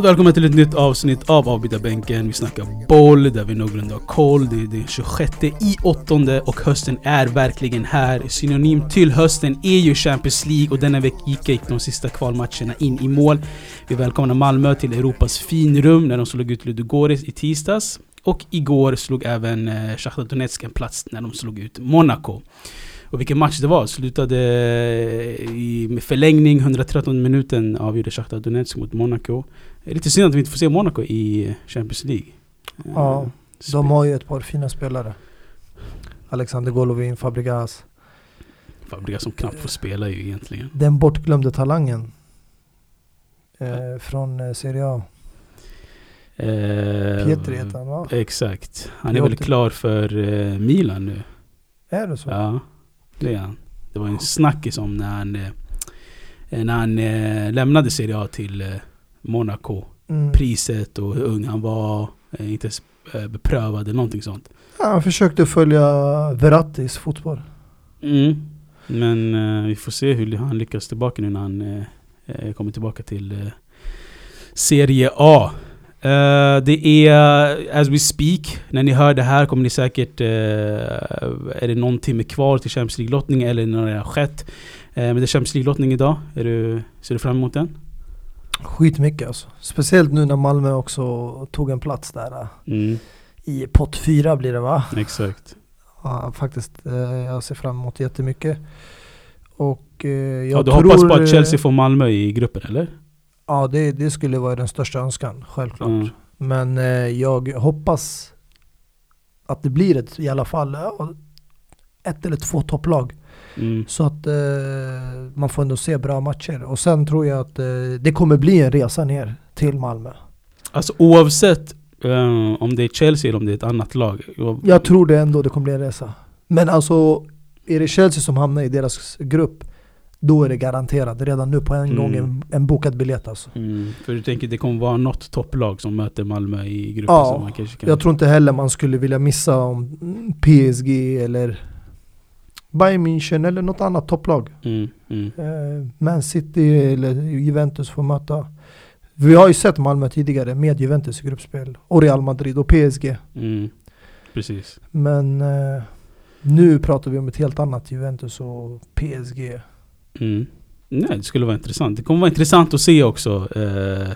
Varmt välkommen till ett nytt avsnitt av Avbytarbänken. Vi snackar boll där vi någorlunda har koll. Det är den 26 i åttonde och hösten är verkligen här. Synonym till hösten är ju Champions League och denna vecka gick de sista kvalmatcherna in i mål. Vi välkomnar Malmö till Europas finrum när de slog ut Ludogorets i tisdags. Och igår slog även Sjachtar Shakhtar Donetsk en plats när de slog ut Monaco. Och vilken match det var! Slutade eh, i, med förlängning, 113 minuten avgjorde Shakhtar Donetsk mot Monaco. Det är lite synd att vi inte får se Monaco i Champions League. Ja, de har ju ett par fina spelare. Alexander Golovin, Fabregas. Fabregas som knappt får spela ju egentligen. Den bortglömde talangen. Eh, från eh, Serie A. Eh, Pietri heter han va? Exakt. Han är väl klar för eh, Milan nu. Är det så? Ja, det är han. Det var en snackis om när han, eh, när han eh, lämnade Serie A till eh, Monaco. Mm. Priset och hur ung han var. Eh, inte eh, beprövad eller någonting sånt. Ja, han försökte följa Verrattis fotboll. Mm. Men eh, vi får se hur han lyckas tillbaka nu när han eh, eh kommer tillbaka till eh, Serie A. Uh, det är, as we speak, när ni hör det här kommer ni säkert... Uh, är det någon timme kvar till Champions League-lottning eller när det har skett? Uh, men det är Champions League-lottning idag. Är du, ser du fram emot den? Skitmycket alltså. Speciellt nu när Malmö också tog en plats där. Mm. I pott fyra blir det va? Exakt. Ja, faktiskt. jag ser fram emot jättemycket. Och jag ja, du tror, hoppas på att Chelsea får Malmö i gruppen eller? Ja, det, det skulle vara den största önskan, självklart. Mm. Men eh, jag hoppas att det blir ett, i alla fall ett eller två topplag. Mm. Så att eh, man får ändå se bra matcher. Och sen tror jag att eh, det kommer bli en resa ner till Malmö. Alltså oavsett um, om det är Chelsea eller om det är ett annat lag? Jag tror det ändå det kommer bli en resa. Men alltså, är det Chelsea som hamnar i deras grupp då är det garanterat redan nu på en mm. gång en, en bokad biljett alltså. Mm. För du tänker det kommer vara något topplag som möter Malmö i gruppen? Ja, man kanske kan... jag tror inte heller man skulle vilja missa om PSG eller Bayern München eller något annat topplag. Mm. Mm. Eh, Man City eller Juventus får möta. Vi har ju sett Malmö tidigare med Juventus i gruppspel. Och Real Madrid och PSG. Mm. Precis. Men eh, nu pratar vi om ett helt annat Juventus och PSG. Mm. Nej, det skulle vara intressant. Det kommer vara intressant att se också eh,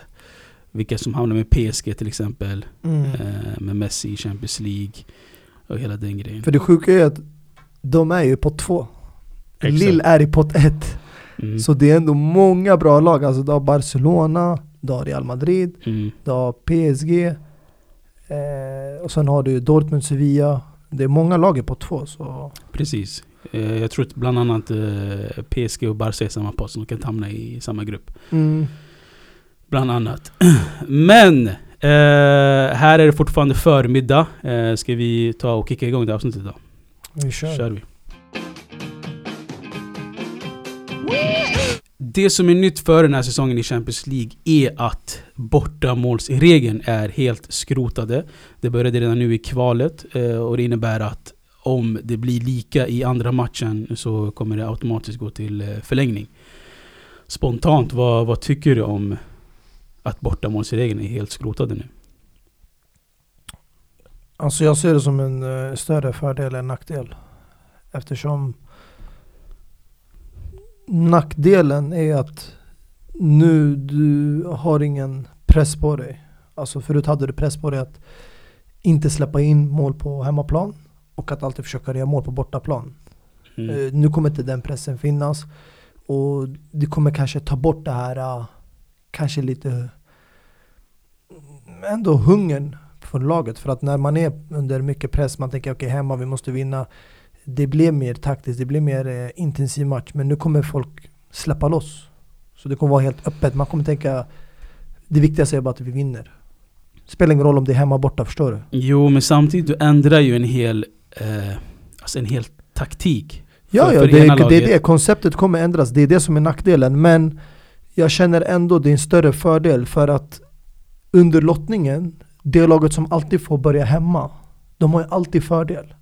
vilka som hamnar med PSG till exempel. Mm. Eh, med Messi i Champions League och hela den grejen. För det sjuka är att de är ju på två. Lill är i pott ett. Mm. Så det är ändå många bra lag. Alltså du har Barcelona, du har Real Madrid, mm. du har PSG. Eh, och sen har du Dortmund, Sevilla. Det är många lag i pott två. Så. Precis. Eh, jag tror att bland annat eh, PSG och Barca är samma post, så de kan hamna i samma grupp. Mm. Bland annat. Men! Eh, här är det fortfarande förmiddag. Eh, ska vi ta och kicka igång det avsnittet då? Vi kör. kör vi. Det som är nytt för den här säsongen i Champions League är att bortamålsregeln är helt skrotade. Det började redan nu i kvalet eh, och det innebär att om det blir lika i andra matchen så kommer det automatiskt gå till eh, förlängning. Spontant, vad, vad tycker du om att bortamålsregeln är helt skrotade nu? Alltså jag ser det som en uh, större fördel än nackdel. Eftersom nackdelen är att nu du har ingen press på dig. Alltså förut hade du press på dig att inte släppa in mål på hemmaplan och att alltid försöka göra mål på bortaplan. Mm. Uh, nu kommer inte den pressen finnas. Och det kommer kanske ta bort det här, uh, kanske lite, ändå hungern från laget. För att när man är under mycket press, man tänker okej okay, hemma, vi måste vinna. Det blir mer taktiskt, det blir mer uh, intensiv match. Men nu kommer folk släppa loss. Så det kommer vara helt öppet. Man kommer tänka, det viktigaste är bara att vi vinner. Spelar ingen roll om det är hemma borta, förstår du? Jo, men samtidigt du ändrar ju en hel eh, alltså en hel taktik. Ja, för, ja för det, det är det. Konceptet kommer ändras. Det är det som är nackdelen. Men jag känner ändå det är en större fördel för att under lottningen, det laget som alltid får börja hemma, de har ju alltid fördel.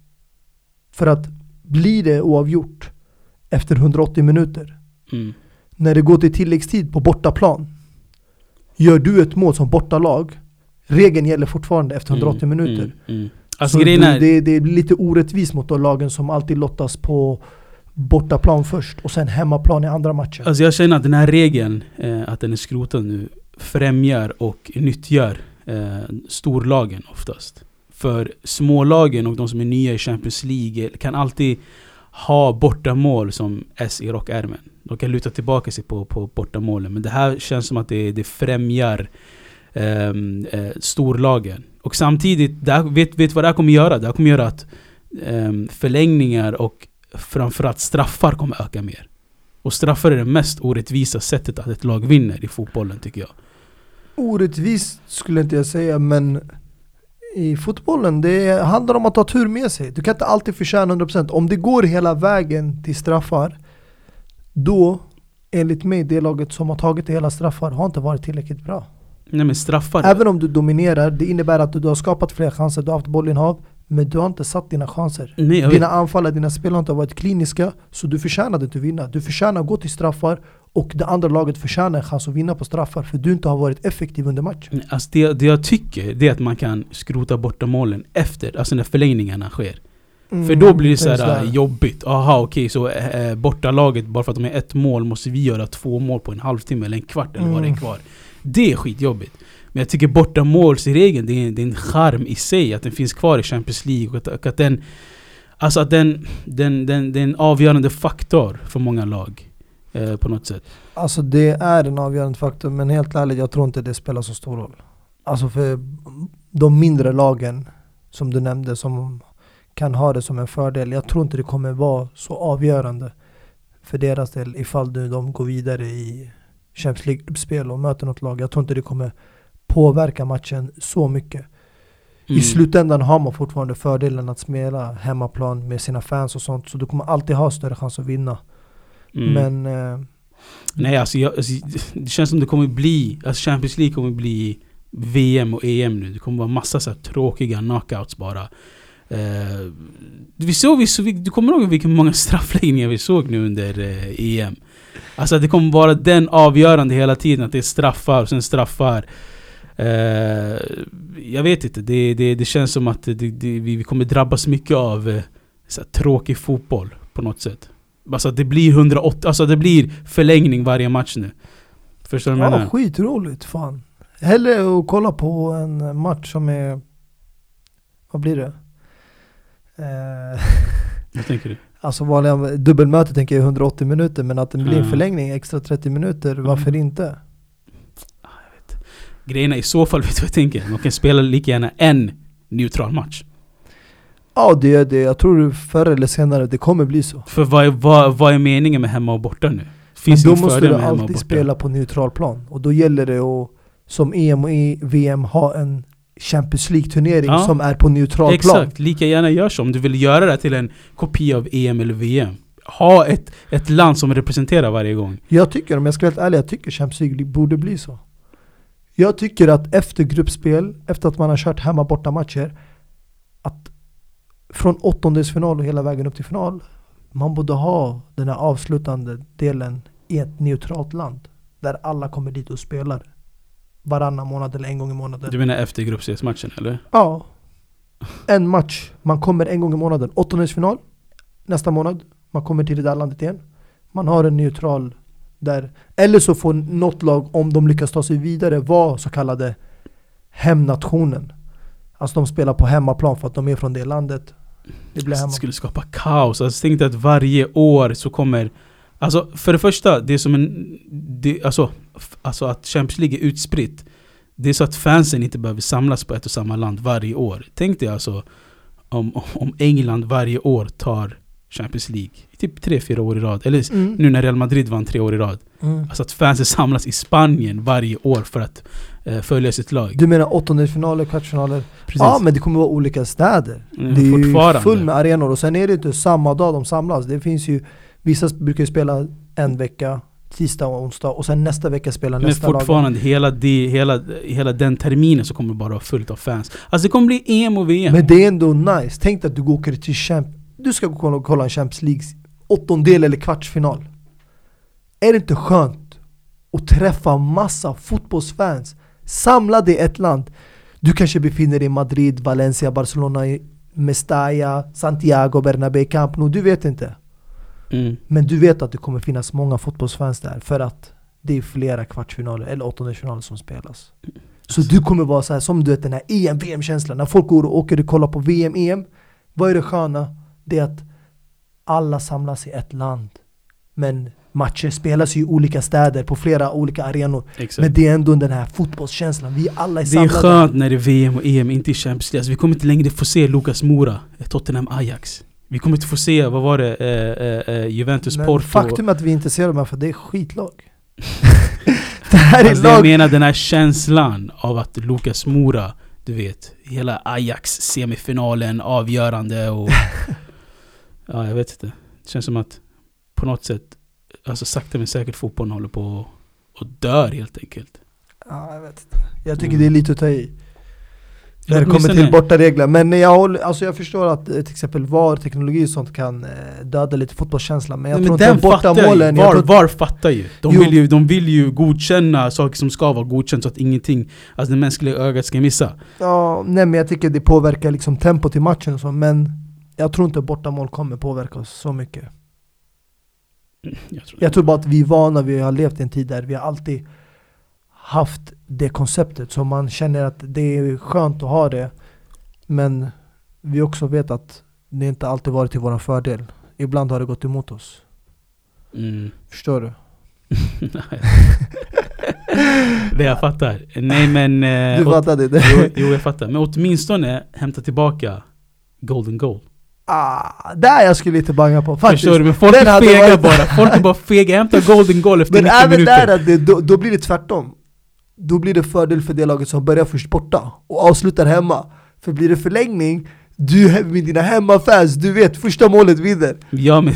För att blir det oavgjort efter 180 minuter, mm. när det går till tilläggstid på bortaplan, Gör du ett mål som bortalag, regeln gäller fortfarande efter 180 Mm, minuter. Mm, mm. Alltså så är, det, det blir lite orättvist mot de lagen som alltid lottas på bortaplan först och sen hemmaplan i andra matcher. Alltså jag känner att den här regeln, eh, att den är skrotad nu, främjar och nyttjar eh, storlagen oftast. För smålagen och de som är nya i Champions League kan alltid ha bortamål som S e i rockärmen. De kan luta tillbaka sig på, på bortamålen. Men det här känns som att det, det främjar ehm, eh, storlagen. Och samtidigt, det här, vet, vet vad det här kommer göra? Det här kommer göra att eh, förlängningar och framförallt straffar kommer öka mer. Och straffar är det mest orättvisa sättet att ett lag vinner i fotbollen tycker jag. Orättvist skulle inte jag säga men i fotbollen, det handlar om att ha tur med sig. Du kan inte alltid förtjäna 100%. Om det går hela vägen till straffar, då enligt mig, det laget som har tagit hela straffar har inte varit tillräckligt bra. Nej men straffar... Även om du dominerar, det innebär att du har skapat fler chanser, du har haft bollinnehav, men du har inte satt dina chanser. Nej. Dina anfallare, dina spelare har inte varit kliniska, så du förtjänade inte att vinna. Du förtjänar att gå till straffar, och det andra laget förtjänar en chans att vinna på straffar, för du inte har varit effektiv under matchen. Alltså det, det jag tycker, det är att man kan skrota borta målen efter, alltså när förlängningarna sker. Mm, För då blir det så här jobbigt. Aha okej, så eh, bortalaget, bara för att de är ett mål, måste vi göra två mål på en halvtimme eller en kvart eller vad det är Mm. kvar. Det är skitjobbigt. Men jag tycker bortamålsregeln, det är, det är en charm i sig, att den finns kvar i Champions League. Och att, och att den... Alltså att den, den, den, det är en avgörande faktor för många lag. Eh, på något sätt. Alltså det är en avgörande faktor, men helt ärligt, jag tror inte det spelar så stor roll. Alltså för de mindre lagen, som du nämnde, som kan ha det som en fördel, jag tror inte det kommer vara så avgörande för deras del ifall du, de går vidare i Champions League-spel och möter något lag. Jag tror inte det kommer påverka matchen så mycket. Mm. I slutändan har man fortfarande fördelen att spela hemmaplan med sina fans och sånt, så du kommer alltid ha större chans att vinna. Mm. Men eh, Nej alltså, jag, alltså det känns som det kommer bli, alltså Champions League kommer bli VM och EM nu. Det kommer vara massa så tråkiga knockouts bara. Eh, vi såg, vi såg, du kommer ihåg vilka många straffläggningar vi såg nu under eh, EM? Alltså det kommer vara den avgörande hela tiden, att det är straffar och sen straffar. Eh, jag vet inte, det, det, det känns som att det, det, vi kommer drabbas mycket av eh, så tråkig fotboll på något sätt. Alltså det blir 180, alltså det blir förlängning varje match nu. Förstår du vad jag Ja, menar? skitroligt fan. Hellre att kolla på en match som är... Vad blir det? Eh, Vad tänker du? alltså vanliga dubbelmöte tänker jag 180 minuter, men att det blir en Ja. förlängning extra 30 minuter, varför Mm. inte? Grejerna i så fall, vet du vad jag tänker? De kan spela lika gärna en neutral match. Ja, det är det. Jag tror förr eller senare det kommer bli så. För vad är, vad, vad är meningen med hemma och borta nu? Finns men ingen då måste fördel du med hemma och alltid borta? spela på neutral plan. Och då gäller det att, som EM och E- VM, ha en Champions League-turnering Ja. som är på neutral plan. Exakt, lika gärna gör så. Om du vill göra det till en kopia av EM eller VM. Ha ett, ett land som representerar varje gång. Jag tycker, om jag ska vara helt ärlig, jag tycker Champions League borde bli så. Jag tycker att efter gruppspel, efter att man har kört hemma borta matcher från åttondelsfinal och hela vägen upp till final, man borde ha den här avslutande delen i ett neutralt land. Där alla kommer dit och spelar. Varannan månad eller en gång i månaden. Du menar efter gruppspelsmatchen eller? Ja. En match. Man kommer en gång i månaden. Åttondelsfinal. Nästa månad. Man kommer till det där landet igen. Man har en neutral där. Eller så får något lag, om de lyckas ta sig vidare, vara så kallade hemnationen. Alltså de spelar på hemmaplan för att de är från det landet. Det Alltså, det skulle skapa kaos. Alltså, tänk dig att varje år så kommer... Alltså för det första, det är som en... Det, alltså, alltså att Champions League är utspritt. Det är så att fansen inte behöver samlas på ett och samma land varje år. Tänk dig alltså om, om England varje år tar Champions League. Typ tre fyra år i rad. Eller Mm. nu när Real Madrid vann tre år i rad. Mm. Alltså att fansen samlas i Spanien varje år för att följa sitt lag. Du menar åttondelsfinaler, kvartsfinaler? Precis. Ja men det kommer vara olika städer. Mm, Det är ju fortfarande. full med arenor och sen är det inte samma dag de samlas. Det finns ju, vissa brukar ju spela en vecka, tisdag och onsdag och sen nästa vecka spela Men nästa lag. fortfarande, hela, det, hela, hela den terminen så kommer det bara vara fullt av fans. Alltså det kommer bli EM och VM. Men det är ändå nice. Tänk att du åker till champ Du ska gå och kolla- en Champions League åttondel eller kvartsfinal. Är det inte skönt och träffa massa fotbollsfans samlade i ett land. Du kanske befinner dig i Madrid, Valencia, Barcelona, Mestalla, Santiago, Bernabéu, Camp Nou, du vet inte. Mm. Men du vet att det kommer finnas många fotbollsfans där för att det är flera kvartsfinaler eller åttondelsfinaler som spelas. Så du kommer vara så här som du vet den här EM, VM-känslan. När folk går och åker och kollar på VM, EM. Vad är det sköna? Det är att alla samlas i ett land. Men matcher spelas ju i olika städer, på flera olika arenor. Exakt. Men det är ändå den här fotbollskänslan, vi alla är Det är samlade. skönt när det är VM och EM, inte i Champions League. Alltså, vi kommer inte längre få se Lucas Mora, eh, Tottenham Ajax. Vi kommer inte få se, vad var det, eh, eh, eh, Juventus Men Porto. faktum är att vi intresserade av det här för det är skitlag. det här är Alltså, jag lag... menar den här känslan av att Lucas Mora, du vet, hela Ajax semifinalen, avgörande och... ja, jag vet inte. Det känns som att på något sätt, alltså sakta men säkert fotbollen håller på och dör helt enkelt. Ja, jag vet inte. Jag tycker det är lite att ta i. När det kommer till borta regler. Men jag, håller, alltså jag förstår att eh, till exempel VAR, teknologi och sånt kan eh, döda lite fotbollskänslan. Men jag Nej, tror men inte borta målen. ju. VAR, tror, VAR fattar ju. De Jo. vill ju. de vill ju godkänna saker som ska vara godkänt så att ingenting, alltså det mänskliga ögat ska missa. ja, nej men jag tycker det påverkar liksom tempot i matchen och så. Men jag tror inte bortamål kommer påverka oss så mycket. Jag tror, Jag tror bara att vi är vana, vi har levt i en tid där vi har alltid haft det konceptet. Så man känner att det är skönt att ha det. Men vi också vet att det inte alltid varit till vår fördel. Ibland har det gått emot oss. Mm. Förstår du? det jag fattar. Nej men... eh, Du fattade det? jo, jo, jag fattar. Men åtminstone hämta tillbaka Golden Goal. Ah, där jag skulle lite banga på faktiskt. Förstår du? Men folk Den är fega varit- bara. Folk är bara fega. Hämta Golden Goal efter Men 90 även minuter. där, att det, då, då blir det tvärtom. Då blir det fördel för det laget som börjar först borta och avslutar hemma. För blir det förlängning, du med dina hemmafans, du vet första målet vinner. Ja men...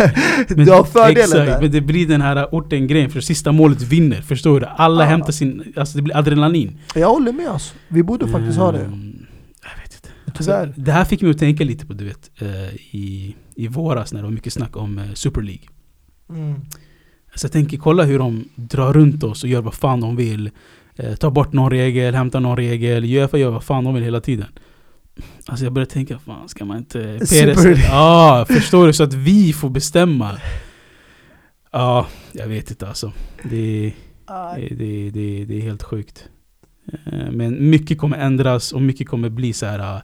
men du har fördelen exakt, där. men det blir den här orten-grejen. För sista målet vinner. Förstår du? Alla Ah. hämtar sin... Alltså det blir adrenalin. Jag håller med alltså. Vi borde faktiskt ha det. Mm, Jag vet inte. Tyvärr. Det här fick mig att tänka lite på, du vet, eh, i, i våras när det var mycket snack om eh, Super League. Mm. Så jag tänker, kolla hur de drar runt oss och gör vad fan de vill. Eh, tar bort någon regel, hämtar någon regel. Uefa gör vad fan de vill hela tiden. Alltså jag började tänka, fan ska man inte... Super ja, förstår du? Så att vi får bestämma. Ja, jag vet inte alltså. Det, det, det, det, det är helt sjukt. Eh, Men mycket kommer ändras och mycket kommer bli så här.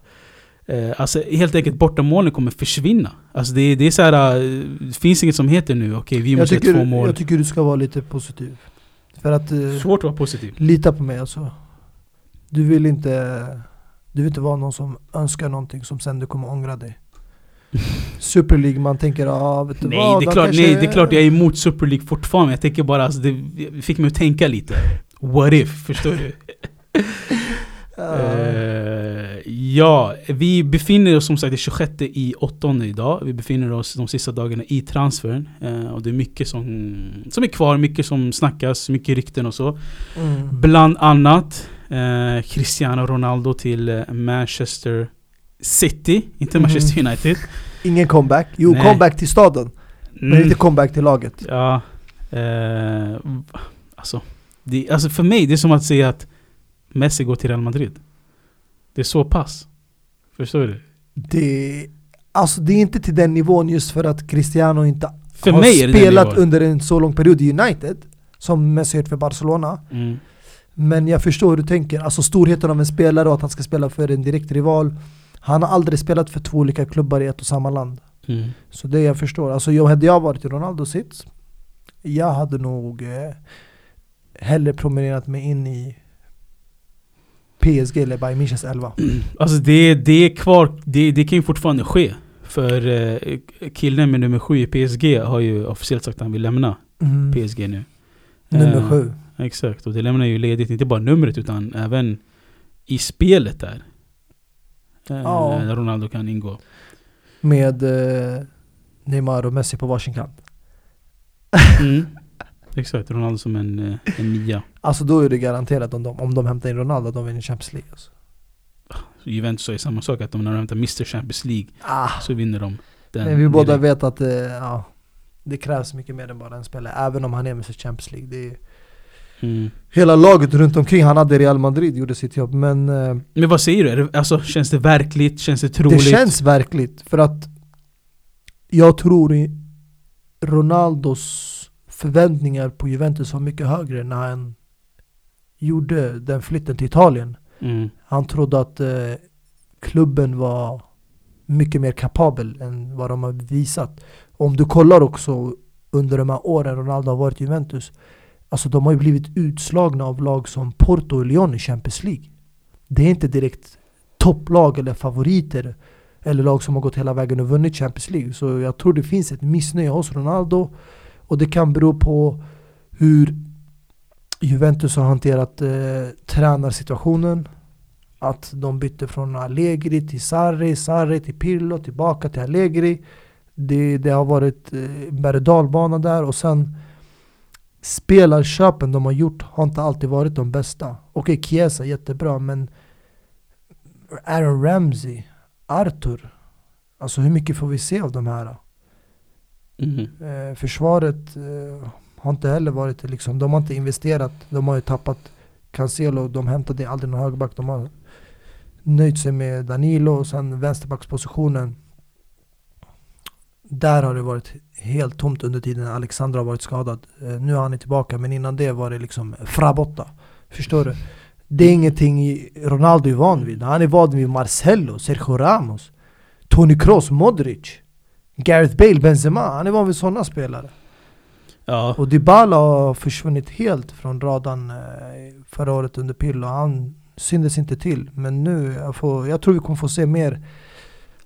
Eh, Alltså helt enkelt bortamålen kommer försvinna. Alltså det, det är så här. eh, Det finns inget som heter nu, okej vi Jag måste ha två tycker, mål. jag tycker du ska vara lite positiv. För att, eh, Svårt att vara positiv. lita på mig alltså. Du vill inte du vill inte vara någon som önskar någonting som sen du kommer ångra dig. Super League, man tänker ah, vet du Nej, vad, det är klart, kanske- nej, det är klart jag är emot Super League fortfarande. Jag tänker bara, alltså, det fick mig att tänka lite. What if? Förstår du? Ja. Ja, vi befinner oss som sagt i 26 i åttonde idag. Vi befinner oss de sista dagarna i transfern. Eh, och det är mycket som, som är kvar, mycket som snackas, mycket rykten och så. Mm. Bland annat eh, Cristiano Ronaldo till eh, Manchester City, inte Mhm. Manchester United. Ingen comeback, jo Nej. comeback till staden, men Mm. inte comeback till laget. Ja, eh, alltså, det, alltså för mig det är som att säga att Messi går till Real Madrid. Det är så pass. Förstår du? Det, alltså det är inte till den nivån just för att Cristiano inte För har spelat under en så lång period i United, som Messi gjort för Barcelona. Mm. Men jag förstår hur du tänker, alltså storheten av en spelare och att han ska spela för en direkt rival. Han har aldrig spelat för två olika klubbar i ett och samma land. Mm. Så det jag förstår, alltså jag, hade jag varit i Ronaldos sits, jag hade nog eh, hellre promenerat mig in i PSG eller Bayern Münchens 11. Alltså det, det är kvar, det, det kan ju fortfarande ske. För eh, killen med nummer sju i PSG har ju officiellt sagt att han vill lämna Mm. PSG nu. Nummer Eh, sju. Exakt, och det lämnar ju ledigt inte bara numret utan även i spelet där. Eh, Ja. Där Ronaldo kan ingå. Med eh, Neymar och Messi på varsin kant. Mm. Exakt, Ronaldo som en, eh, en nia. Alltså då är det garanterat om de, om de hämtar in Ronaldo, de vinner Champions League. Alltså. Så Juventus säger samma sak, att de när de hämtar Mr Champions League Ah, så vinner de den. men vi båda vet att eh, ja, det krävs mycket mer än bara en spelare, även om han är sig Champions League. Det är, Mm. Hela laget runt omkring, han hade Real Madrid, gjorde sitt jobb. Men eh, Men vad säger du? Det, alltså, känns det verkligt? Känns det det troligt? känns verkligt. För att jag tror i Ronaldos förväntningar på Juventus var mycket högre när han gjorde den flytten till Italien. Mm. Han trodde att eh, klubben var mycket mer kapabel än vad de har visat. Om du kollar också under de här åren Ronaldo har varit i Juventus, alltså de har ju blivit utslagna av lag som Porto och Lyon i Champions League. Det är inte direkt topplag eller favoriter eller lag som har gått hela vägen och vunnit Champions League. Så jag tror det finns ett missnöje hos Ronaldo och det kan bero på hur Juventus har hanterat eh, tränarsituationen. Att de bytte från Allegri till Sarri, Sarri till Pirlo, tillbaka till Allegri. Det, det har varit eh, berg och dalbana där och sen spelarköpen de har gjort har inte alltid varit de bästa. Okej, Chiesa jättebra men Aaron Ramsey, Arthur. Alltså hur mycket får vi se av de här? Mm. Eh, försvaret eh, har inte heller varit liksom, de har inte investerat, de har ju tappat Cancelo, de hämtade aldrig någon högerback, de har nöjt sig med Danilo och sen vänsterbackspositionen. Där har det varit helt tomt under tiden Alexandra har varit skadad. Eh, nu är han tillbaka men innan det var det liksom frabotta. Förstår du? Det är ingenting Ronaldo är van vid. Han är van vid Marcelo, Sergio Ramos, Toni Kroos, Modric, Gareth Bale, Benzema. Han är van vid sådana spelare. Ja. Och Dybala har försvunnit helt från radarn eh, förra året under Pirlo. Han syntes inte till. Men nu, jag, får, jag tror vi kommer få se mer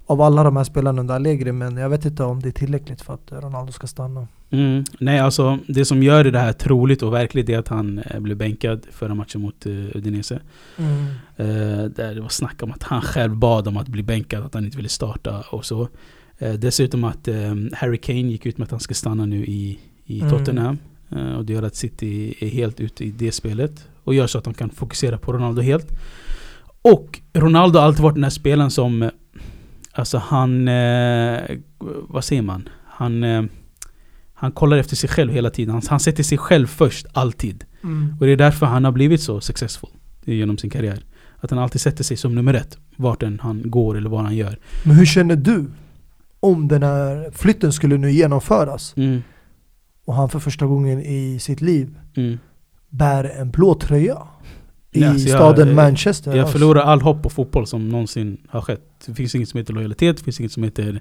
av alla de här spelarna under Allegri. Men jag vet inte om det är tillräckligt för att Ronaldo ska stanna. Mm. Nej, alltså det som gör det här troligt och verkligt är att han eh, blev bänkad förra matchen mot eh, Udinese. Eh, där det var snack om att han själv bad om att bli bänkad, att han inte ville starta och så. Eh, dessutom att eh, Harry Kane gick ut med att han ska stanna nu i, i Mm. Tottenham. Eh, och det gör att City är helt ute i det spelet. Och gör så att de kan fokusera på Ronaldo helt. Och Ronaldo har alltid varit den här spelaren som... Alltså han... Eh, vad säger man? Han... Eh, han kollar efter sig själv hela tiden. Han, han sätter sig själv först, alltid. Och det är därför han har blivit så successful genom sin karriär. Att han alltid sätter sig som nummer ett, vart än han går eller vad han gör. Men hur känner du om den här flytten skulle nu genomföras Mm, och han för första gången i sitt liv mm. bär en blå tröja i Ja, alltså jag- staden eh, Manchester? Jag Alltså, förlorar all hopp på fotboll som någonsin har skett. Det finns inget som heter lojalitet, det finns inget som heter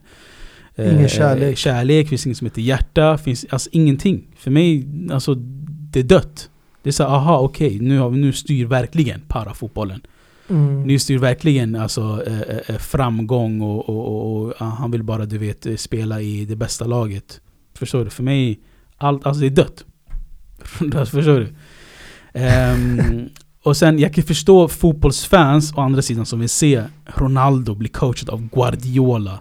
eh, Ingen kärlek. kärlek, det finns inget som heter hjärta, finns alltså ingenting. För mig, alltså det är dött. Det är så här, aha okej, nu, har vi, nu styr verkligen parafotbollen. Mm. Nu styr verkligen alltså, eh, eh, eh, framgång och, och, och, och han vill bara du vet spela i det bästa laget. Förstår du? För mig, allt, alltså det är dött. Förstår du? Ehm, och sen, jag kan förstå fotbollsfans å andra sidan som vill se Ronaldo bli coachad av Guardiola.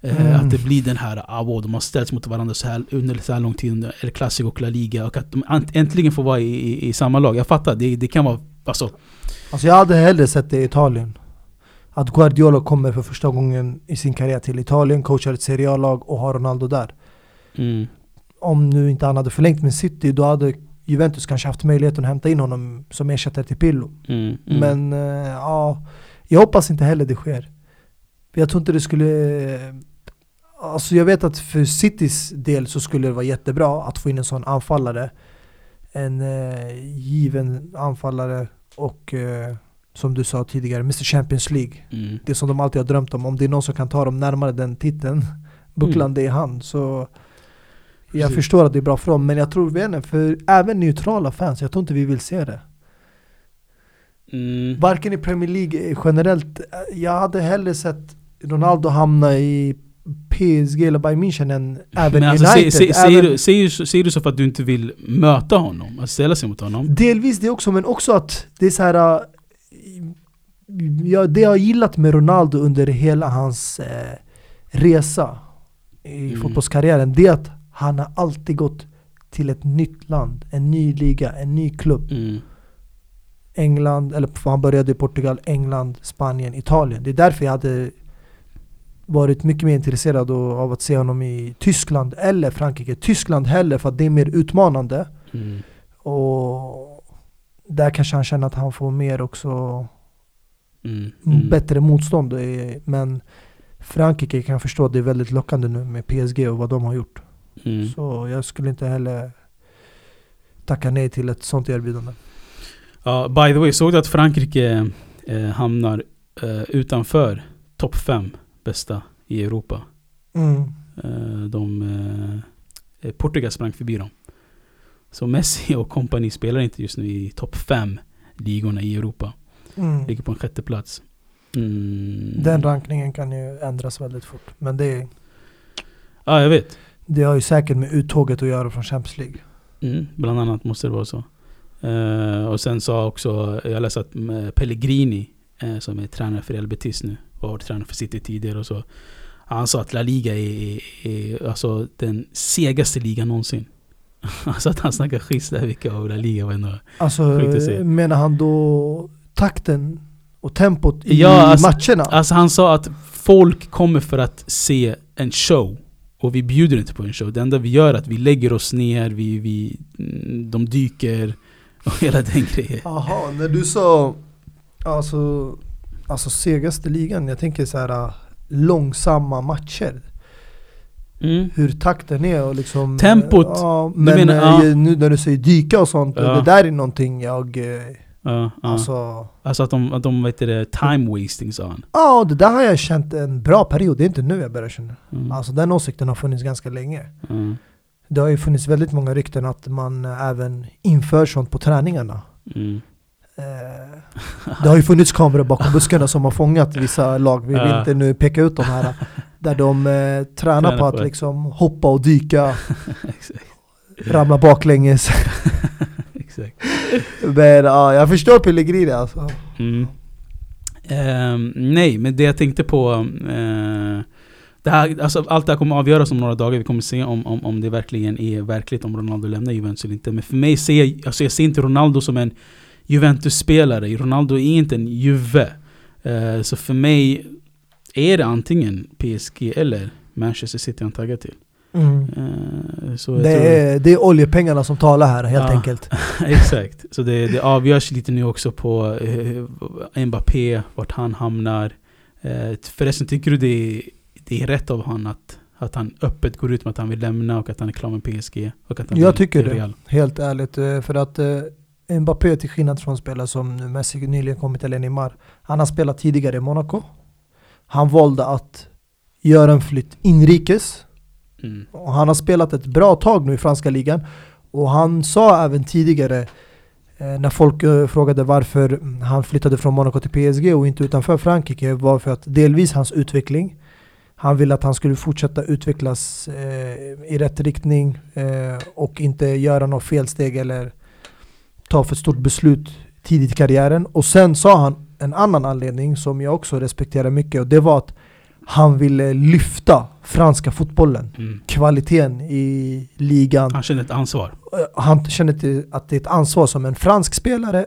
Eh, Mm. Att det blir den här, ah, wow, de har ställts mot varandra så här, under så här lång tid under El Clasico och La Liga. Och att de äntligen får vara i, i, i samma lag. Jag fattar, det, det kan vara... Alltså, Alltså jag hade hellre sett det i Italien. Att Guardiola kommer för första gången i sin karriär till Italien, coachar ett Serie A-lag och har Ronaldo där. mm, Om nu inte han hade förlängt med City, då hade Juventus kanske haft möjligheten att hämta in honom som ersättare till Pirlo. mm, mm. Men eh, ja, jag hoppas inte heller det sker. Jag tror inte det skulle... Alltså jag vet att för Citys del så skulle det vara jättebra att få in en sån anfallare. En eh, given anfallare och eh, som du sa tidigare, Mr Champions League. Mm. Det som de alltid har drömt om. Om det är någon som kan ta dem närmare den titeln, bucklan Mm. det är han. Så jag Precis. förstår att det är bra för dem, men jag tror, inte, för även neutrala fans, jag tror inte vi vill se det. Mm. Varken i Premier League eh, generellt, eh, jag hade hellre sett Ronaldo hamna i PSG eller Bayern München än även Men alltså, United. se, se, säger, även, du, säger, så- säger du så för att du inte vill möta honom? Att ställa sig mot honom? delvis det också, men också att det är så här. eh, Ja, det jag har gillat med Ronaldo under hela hans eh, resa i Mm. fotbollskarriären, det är att han har alltid gått till ett nytt land, en ny liga, en ny klubb. Mm. England, eller han började i Portugal, England, Spanien, Italien. Det är därför jag hade varit mycket mer intresserad av att se honom i Tyskland eller Frankrike. Tyskland hellre för att det är mer utmanande Mm. och där kanske han känner att han får mer också Mm. Mm. bättre motstånd. eh, Men Frankrike kan jag förstå att det är väldigt lockande nu med PSG och vad de har gjort. Mm. Så jag skulle inte heller tacka nej till ett sånt erbjudande. Ja, by the way, såg du att Frankrike eh, hamnar eh, utanför topp 5 bästa i Europa? Mm. Eh, de, eh, Portugal sprang förbi dem. Så Messi och kompani spelar inte just nu i topp 5 ligorna i Europa. Mm. Ligger på en sjätte plats. Mm. Den rankningen kan ju ändras väldigt fort. Men det, Ja, jag vet. det har ju säkert med uttåget att göra från Champions League. Mm, bland annat måste det vara så. Eh, och sen sa också, jag läste att eh, Pellegrini, eh, som är tränare för Real Betis nu, och har varit tränare för City tidigare och så. Han sa att La Liga är, är, är alltså den segaste ligan någonsin. alltså att han snackar skit där vilka av La Liga var ändå... Alltså Sjukt att se. menar han då takten och tempot i Ja, alltså- matcherna? Alltså han sa att folk kommer för att se en show. Och vi bjuder inte på en show. Det enda vi gör är att vi lägger oss ner, vi, vi, mm, de dyker och hela den grejen. Jaha, när du sa alltså, alltså segaste ligan, jag tänker så här äh, långsamma matcher. Mm. Hur takten är och liksom Tempot. Ja, men menar, äh, ja. nu när du säger dyka och sånt, Ja. det där är någonting jag eh, Ja, ja. Alltså, Alltså att de, att de vet det, time wasting sa han. ja det där har jag känt en bra period, det är inte nu jag börjar känna. Mm. Alltså den åsikten har funnits ganska länge. Mm. Det har ju funnits väldigt många rykten att man även inför sånt på träningarna. Mm. Eh, det har ju funnits kameror bakom buskarna som har fångat vissa lag, vi vill inte nu peka ut de här. Där de eh, tränar Tränar på att liksom hoppa och dyka, ramla baklänges. Men ja, jag förstår Pellegrini alltså. Mm. Ehm, nej, men det jag tänkte på... eh, det här, alltså allt det här kommer avgöras om några dagar. Vi kommer se om, om, om det verkligen är verkligt, om Ronaldo lämnar Juventus eller inte. Men för mig ser jag, alltså jag ser inte Ronaldo som en Juventus-spelare. Ronaldo är inte en Juve. Eh, så för mig är det antingen PSG eller Manchester City han taggar till. Mm. Jag Det, är, det är oljepengarna som talar här helt Ja. enkelt. Exakt. Så det, det avgörs lite nu också på eh, Mbappé, vart han hamnar. Eh, förresten, tycker du det är, det är rätt av han att, att han öppet går ut med att han vill lämna och att han är klar med PSG? Och att han Jag vill tycker det. Real? Helt ärligt. eh, För att Mbappé till skillnad från spelare som Messi nyligen kommit till Neymar. Han har spelat tidigare i Monaco. Han valde att göra en flytt inrikes. Mm. Och han har spelat ett bra tag nu i franska ligan. Och han sa även tidigare eh, när folk eh, frågade varför han flyttade från Monaco till PSG och inte utanför Frankrike var för att delvis hans utveckling. Han ville att han skulle fortsätta utvecklas eh, i rätt riktning eh, och inte göra något felsteg eller ta för stort beslut tidigt i karriären. Och sen sa han en annan anledning som jag också respekterar mycket och det var att han ville lyfta franska fotbollen Mm. kvaliteten i ligan. Han känner ett ansvar. Eh, Han till att det är ett ansvar som en fransk spelare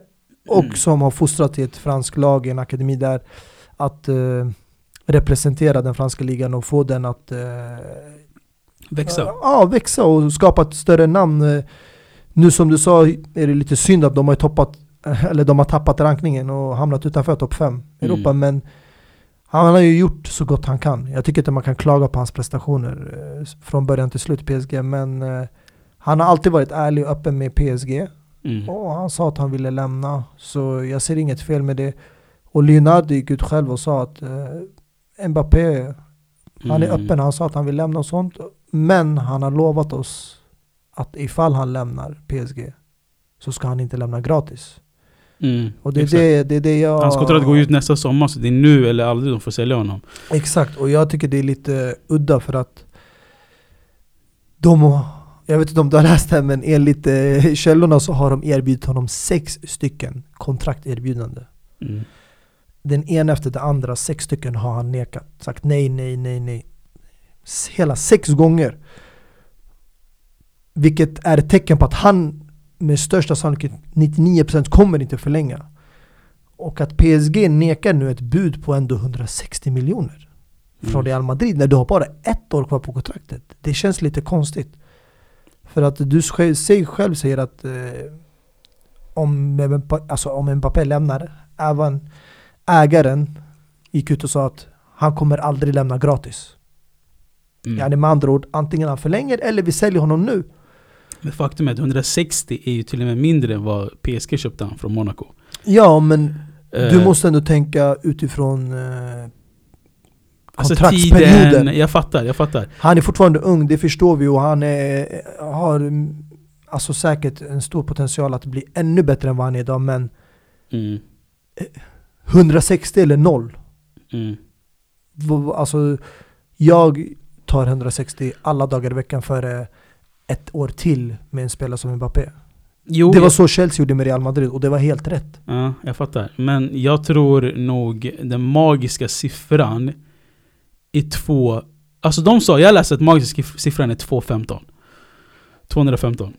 och Mm. som har fostrats i ett franskt lag i en akademi där att eh, representera den franska ligan och få den att eh, Växa. Ja, växa och skapa ett större namn. Nu som du sa är det lite synd att de har toppat eller de har tappat rankningen och hamnat utanför topp 5 i Mm. Europa men han har ju gjort så gott han kan. Jag tycker inte man kan klaga på hans prestationer eh, från början till slut i PSG men eh, han har alltid varit ärlig och öppen med PSG Mm. och han sa att han ville lämna så jag ser inget fel med det. Och Leonardo gick ut själv och sa att eh, Mbappé han är Mm. öppen, han sa att han vill lämna och sånt. Men han har lovat oss att ifall han lämnar PSG så ska han inte lämna gratis. Mm. Och det är det, det, är det jag... Hans kontrakt går ut nästa sommar, så det är nu eller aldrig de får sälja honom. Exakt, och jag tycker det är lite udda för att de, jag vet inte om du har läst det här men enligt eh, källorna så har de erbjudit honom sex stycken kontrakterbjudande. Mm. Den ena efter den andra, sex stycken har han nekat. Sagt nej, nej, nej, nej. Hela sex gånger. Vilket är ett tecken på att han med största sannolikhet 99% kommer inte förlänga. Och att PSG nekar nu ett bud på ändå 160 miljoner från Mm. Real Madrid när du har bara ett år kvar på kontraktet. Det känns lite konstigt. För att du själv, själv säger att eh, om, alltså, om Mbappé lämnar, även ägaren gick ut och sa att han kommer aldrig lämna gratis. Mm. Yani med andra ord, antingen han förlänger eller vi säljer honom nu. Men faktum är att 160 är ju till och med mindre än vad PSG köpte han från Monaco. Ja, men du Eh, måste ändå tänka utifrån eh, alltså kontraktsperioden. tiden, jag fattar, jag fattar. Han är fortfarande ung, det förstår vi och han är, har alltså säkert en stor potential att bli ännu bättre än vad han är idag men Mm. 160 eller noll. Mm. V- v- Alltså, jag tar 160 alla dagar i veckan före ett år till med en spelare som Mbappé. Jo, Det var så Chelsea gjorde med Real Madrid och det var helt rätt. Ja, jag fattar. Men jag tror nog den magiska siffran är två... Alltså de sa, jag läste att magiska siff- siffran är 215. 215.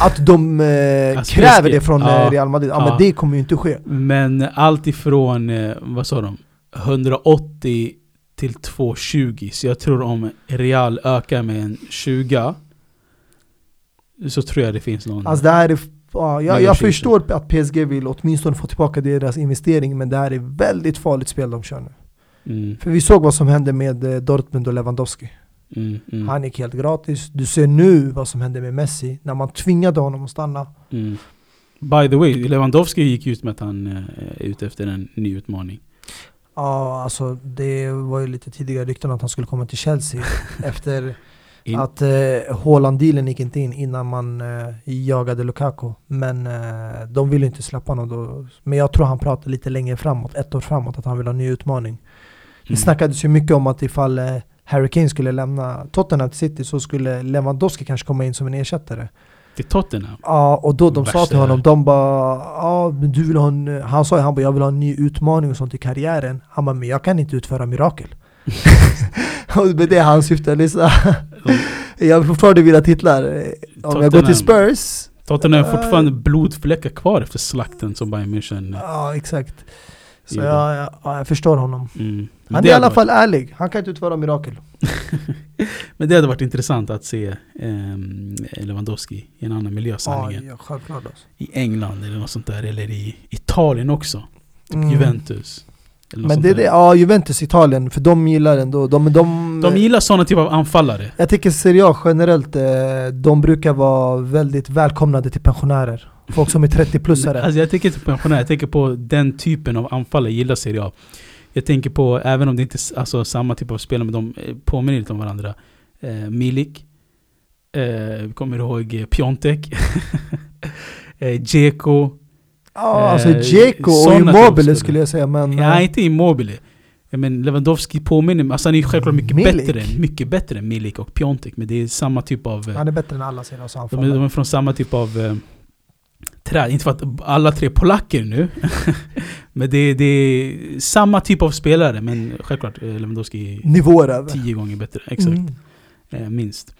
Att de eh, Alltså, kräver det från eh, Ja. Real Madrid, ja, Ja. men det kommer ju inte ske. Men allt ifrån, eh, vad sa de? 180 till 220. Så jag tror om Real ökar med en 20 så tror jag det finns någon... Alltså det här är, ja, jag, jag förstår att PSG vill åtminstone få tillbaka deras investering men det här är väldigt farligt spel de kör nu. mm, För vi såg vad som hände med eh, Dortmund och Lewandowski. mm, mm, Han gick helt gratis. Du ser nu vad som hände med Messi när man tvingade honom att stanna. mm. By the way, Lewandowski gick ut med att han eh, är ute efter en ny utmaning. Ja, alltså det var ju lite tidigare rykten att han skulle komma till Chelsea efter In- att eh, Haaland-dealen gick inte in innan man eh, jagade Lukaku. Men eh, de ville inte släppa honom då. Men jag tror han pratar lite längre framåt, ett år framåt, att han vill ha en ny utmaning. Det Mm. snackades ju mycket om att ifall eh, Harry Kane skulle lämna Tottenham till City så skulle Lewandowski kanske komma in som en ersättare. Till Tottenham? Ja, och då de sa Värsta till honom, de bara ja, men du vill ha en, han sa ju han bara, jag vill ha en ny utmaning och sånt i karriären. Han bara, men jag kan inte utföra mirakel. och det han syftade så jag vill fortfarande vinna titlar. Om jag går till Tottenham. Spurs, Tottenham har fortfarande blodfläckar kvar efter slakten som Bayern München... ja exakt. Så jag, jag, ja, jag förstår honom. Mm. Men Han det är i alla fall ärlig, han kan inte utföra mirakel. Men det hade varit intressant att se ehm, Lewandowski i en annan miljö, sanningen. ja, självklart alltså. I England eller något sånt där, eller i Italien också. Typ Mm. Juventus. Men det är det, ja Juventus Italien, för de gillar ändå, de, de, De gillar sådana typer av anfallare. Jag tycker Serie A generellt, eh, de brukar vara väldigt välkomnande till pensionärer. Folk som är 30-plussare. Alltså jag tänker inte på pensionärer, jag tänker på den typen av anfallare gillar Serie A. Jag tänker på, även om det inte är alltså, samma typ av spelare, men de eh, påminner lite om varandra. Eh, Milik. Eh, vi kommer ihåg Piontek. eh, Dzeko. Ja, alltså Eh, Dzeko och Immobile skulle jag säga men... Ja, eh, inte Immobile. Men Lewandowski påminner, alltså han är självklart mycket Milik. bättre, mycket bättre än Milik och Piontek. Men det är samma typ av... eh, Han är bättre än alla Serie A de, de är från samma typ av eh, träd. Inte för att alla tre är polacker nu. men det, är- det är samma typ av spelare. Men självklart, eh, Lewandowski är Nivåer över. tio gånger bättre. Exakt. Mm. Eh, minst.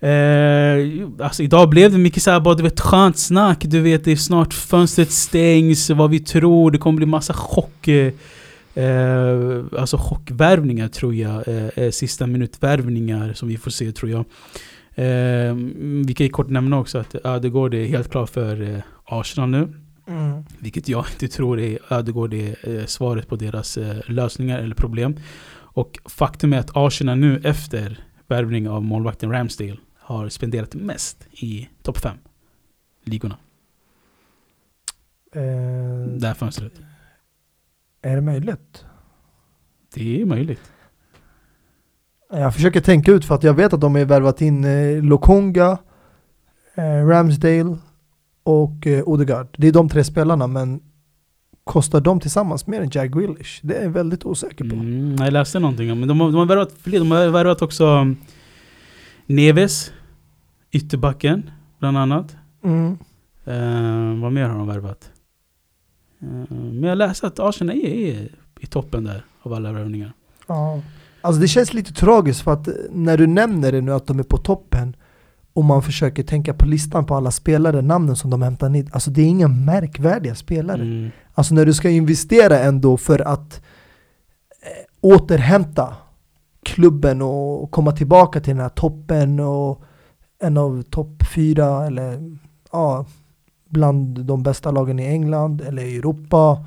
Eh, alltså idag blev det mycket såhär bara du vet skönt snack. Du vet det är snart fönstret stängs, vad vi tror. Det kommer bli massa chock. Eh, alltså chockvärvningar tror jag. Eh, eh, sista minutvärvningar som vi får se tror jag. Eh, vi kan ju kort nämna också att Ödegård är helt klar för eh, Arsenal nu. Mm. Vilket jag inte tror är Ödegård är eh, svaret på deras lösningar eller problem. Och faktum är att Arsenal nu efter värvning av målvakten Ramsdale har spenderat mest i topp 5 ligorna. Eh, Det här fönstret. är det möjligt? Det är möjligt. Jag försöker tänka ut för att jag vet att de har värvat in eh, Lokonga, eh, Ramsdale och eh, Odegaard. Det är de tre spelarna men kostar de tillsammans mer än Jack Grealish? Det är jag väldigt osäker på. Mm, jag läste någonting om men de har, de har värvat fler. De har värvat också um, Neves, ytterbacken bland annat. Mm. Eh, vad mer har de värvat? Eh, men jag läste att Arsenal är, är i toppen där av alla värvningar. Ja. Alltså det känns lite tragiskt för att eh, när du nämner det nu att de är på toppen och man försöker tänka på listan på alla spelare, namnen som de hämtar hit. Alltså det är inga märkvärdiga spelare. Mm. Alltså när du ska investera ändå för att eh, återhämta klubben och komma tillbaka till den här toppen och en av topp fyra eller ja, bland de bästa lagen i England eller i Europa,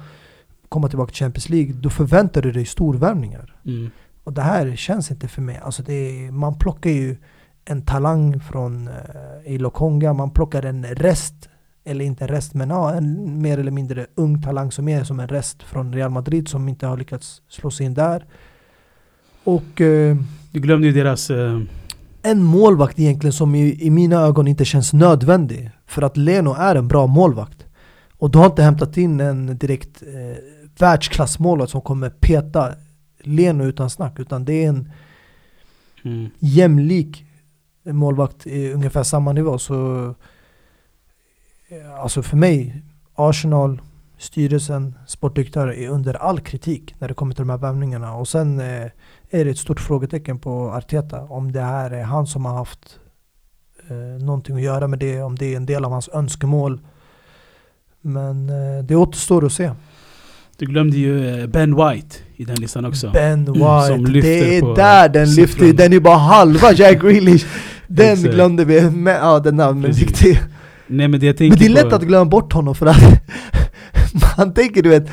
komma tillbaka till Champions League, då förväntar du dig storvärvningar. Mm. Och det här känns inte för mig. Alltså det är, man plockar ju en talang från uh, i Lokonga, man plockar en rest, eller inte en rest, men ja, en mer eller mindre ung talang som är som en rest från Real Madrid som inte har lyckats slå sig in där. Och uh, Du glömde ju deras... Uh, en målvakt egentligen som i, i mina ögon inte känns nödvändig. För att Leno är en bra målvakt. Och du har inte hämtat in en direkt eh, världsklassmålvakt som kommer peta Leno utan snack. Utan det är en mm. jämlik målvakt i ungefär samma nivå. Så eh, alltså för mig, Arsenal, styrelsen, sportdirektörer är under all kritik när det kommer till de här värvningarna. Och sen eh, är det ett stort frågetecken på Arteta om det här är han som har haft eh, någonting att göra med det, om det är en del av hans önskemål. Men eh, det återstår att se. Du glömde ju eh, Ben White i den listan också. Ben White, mm, det är där den lyfter, den är bara halva Jack Grealish. Den glömde vi, men, ja den namnen viktig. Nej men det Men det är lätt att glömma bort honom för att man tänker du vet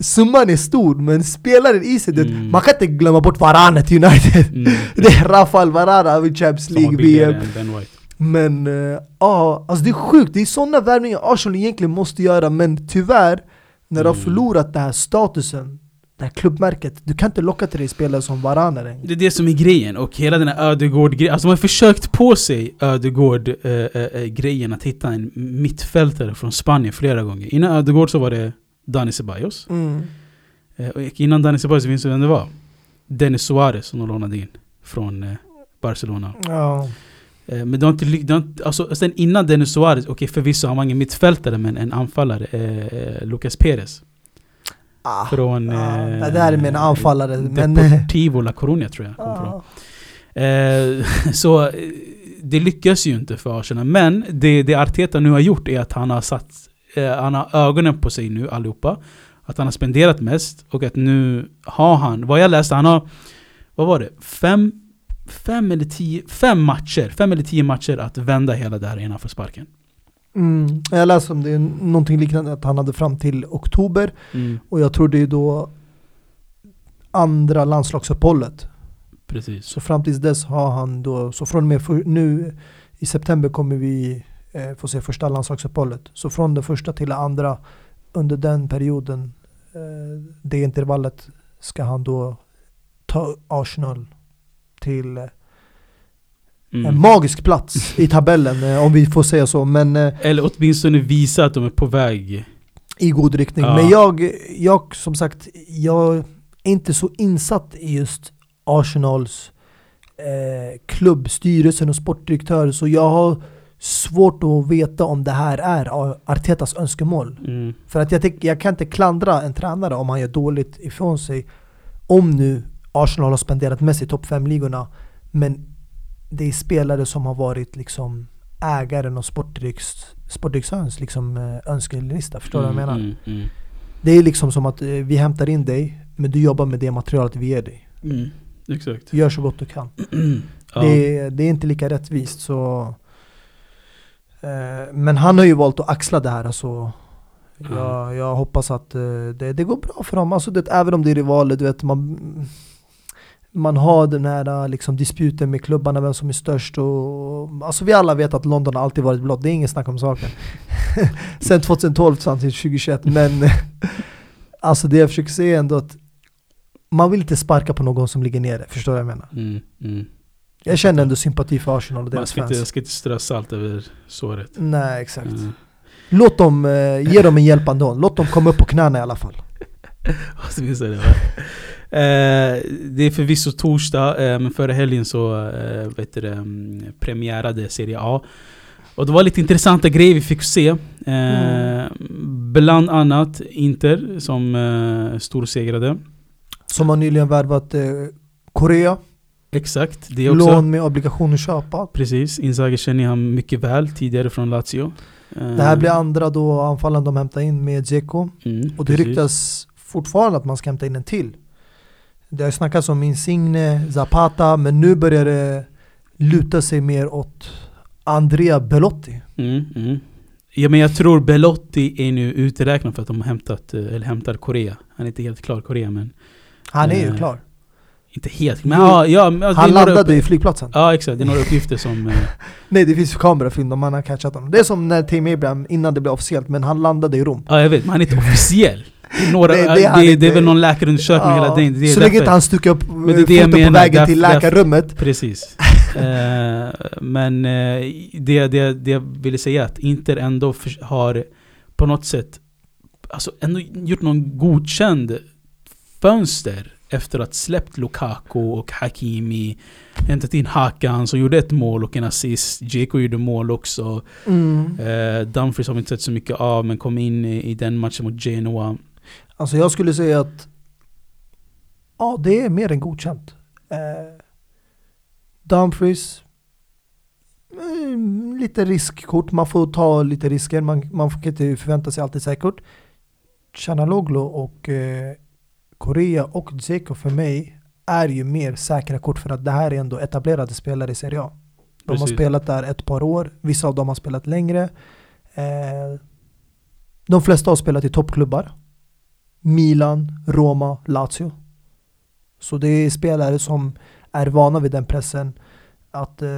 Summan är stor men spelaren i sig, mm. man kan inte glömma bort Varane till United mm. Det är Rafael Varane i Champions League, VM Men ja, uh, alltså det är sjukt, det är sådana värvningar Arsenal egentligen måste göra men tyvärr När mm. du har mm. förlorat den här statusen det här klubbmärket, du kan inte locka till dig spelare som Varane längre. Det är det som är grejen, och hela den här Ödegård-grejen, alltså man har försökt på sig Ödegård-grejen äh, äh, att hitta en mittfältare från Spanien flera gånger. Innan Ödegård så var det Dani Ceballos. Mm. Eh, och innan Dani Ceballos, minns du vem det var? Dennis Suarez som de lånade in från eh, Barcelona. Ja. Eh, men det har inte, inte alltså, sen innan Dennis Suarez, okej okay, förvisso han var ingen mittfältare men en anfallare, eh, Lucas Perez. Ah, från... Ah, eh, det där är med en anfallare. Deportivo La Coruña tror jag ah. Eh, så det lyckas ju inte för Arsenal. Men det, det Arteta nu har gjort är att han har satt eh, han har ögonen på sig nu allihopa. Att han har spenderat mest och att nu har han, vad jag läste, han har, vad var det? Fem, fem eller tio, fem matcher, fem eller tio matcher att vända hela det här innan för sparken. Mm. Jag läste om det, någonting liknande att han hade fram till oktober. Mm. Och jag tror det är då andra landslagsuppehållet. Precis. Så fram tills dess har han då, så från och med för, nu i september kommer vi eh, få se första landslagsuppehållet. Så från det första till det andra under den perioden, eh, det intervallet, ska han då ta Arsenal till eh, mm. en magisk plats i tabellen eh, om vi får säga så. Men, eh, Eller åtminstone visa att de är på väg i god riktning. Ja. Men jag, jag som sagt, jag är inte så insatt i just Arsenals eh, klubbstyrelsen och sportdirektör så jag har svårt att veta om det här är Artetas önskemål. Mm. För att jag, tycker, jag kan inte klandra en tränare om han gör dåligt ifrån sig. Om nu Arsenal har spenderat mest i topp 5-ligorna. Men det är spelare som har varit liksom ägaren och sportdirektörens liksom, eh, önskelista. Förstår du mm, vad jag menar? Mm, mm, det är liksom som att eh, vi hämtar in dig, men du jobbar med det materialet vi ger dig. Mm, exakt. Gör så gott du kan. ja. det, det, är inte lika rättvist. så men han har ju valt att axla det här. Alltså, mm. jag, jag hoppas att eh, det, det går bra för dem. Alltså, det, även om det är rivaler, du vet, man, man har den här liksom, disputen med klubbarna, vem som är störst. Och, alltså, vi alla vet att London har alltid varit blått, det är ingen snack om saken. Sen 2012 fram till 2021. Men alltså, det jag försöker säga är ändå att man vill inte sparka på någon som ligger nere, förstår du vad jag menar? Mm, mm. Jag känner ändå sympati för Arsenal och deras Man ska fans. Inte, jag ska inte strö salt över såret. Nej, exakt. Mm. Låt dem, eh, ge dem en hjälpande hand. Låt dem komma upp på knäna i alla fall. det, eh, det är förvisso torsdag, eh, men förra helgen så eh, vet du, um, premiärade Serie A. Och det var lite intressanta grejer vi fick se. Eh, mm. Bland annat Inter som eh, storsegrade. Som har nyligen värvat Korea. Exakt, det också. Lån med obligation att köpa. Precis, Inzaghi känner han mycket väl tidigare från Lazio. Det här blir andra då anfallen de hämtar in med Dzeko. Mm, och det precis. ryktas fortfarande att man ska hämta in en till. Det har snackats om Insigne, Zapata, men nu börjar det luta sig mer åt Andrea Belotti. Mm, mm. Ja men jag tror Belotti är nu uträknad för att de har hämtat, eh, eller hämtar Korea. Han är inte helt klar Korea men... Han är ju Eh, klar. Inte helt, men ja, ja alltså, Han det landade i flygplatsen. Ja exakt, det är några uppgifter som... eh, Nej det finns kamerafilm om man har catchat honom. Det är som när Tim Abraham, innan det blev officiellt, men han landade i Rom. Ja jag vet, men han är inte officiell. Det är, några, Det- det, det det, är han det, inte. är väl någon läkarundersökning Ja, hela tiden. Det är så länge inte han stuckar upp Men det det foten på menar, vägen därför- till därför- läkarrummet. Precis. Eh, men eh, det, det, det jag ville säga är att Inter ändå för, har på något sätt alltså ändå gjort någon godkänd fönster efter att släppt Lukaku och Hakimi Hämtat in Hakan som gjorde ett mål och en assist Dzeko gjorde mål också Mm. eh, Dumfries har vi inte sett så mycket av men kom in i, i den matchen mot Genoa Alltså jag skulle säga att Ja, det är mer än godkänt. Eh, Dumfries mm, Lite riskkort, man får ta lite risker, man, man får inte förvänta sig alltid säkert. Chanaloglu och eh, Korea och Dzeko för mig är ju mer säkra kort för att det här är ändå etablerade spelare i Serie A. De har Precis. spelat där ett par år, vissa av dem har spelat längre. Eh, de flesta har spelat i toppklubbar. Milan, Roma, Lazio. Så det är spelare som är vana vid den pressen. Att eh,